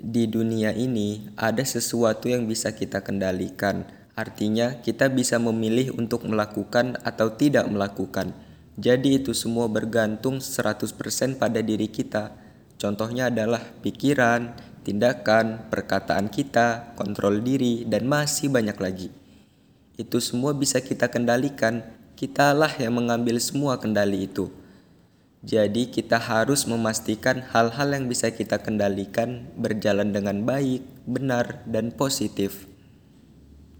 di dunia ini ada sesuatu yang bisa kita kendalikan. Artinya, kita bisa memilih untuk melakukan atau tidak melakukan. Jadi itu semua bergantung 100% pada diri kita. Contohnya adalah pikiran, tindakan, perkataan kita, kontrol diri, dan masih banyak lagi. Itu semua bisa kita kendalikan. Kitalah yang mengambil semua kendali itu. Jadi kita harus memastikan hal-hal yang bisa kita kendalikan berjalan dengan baik, benar, dan positif.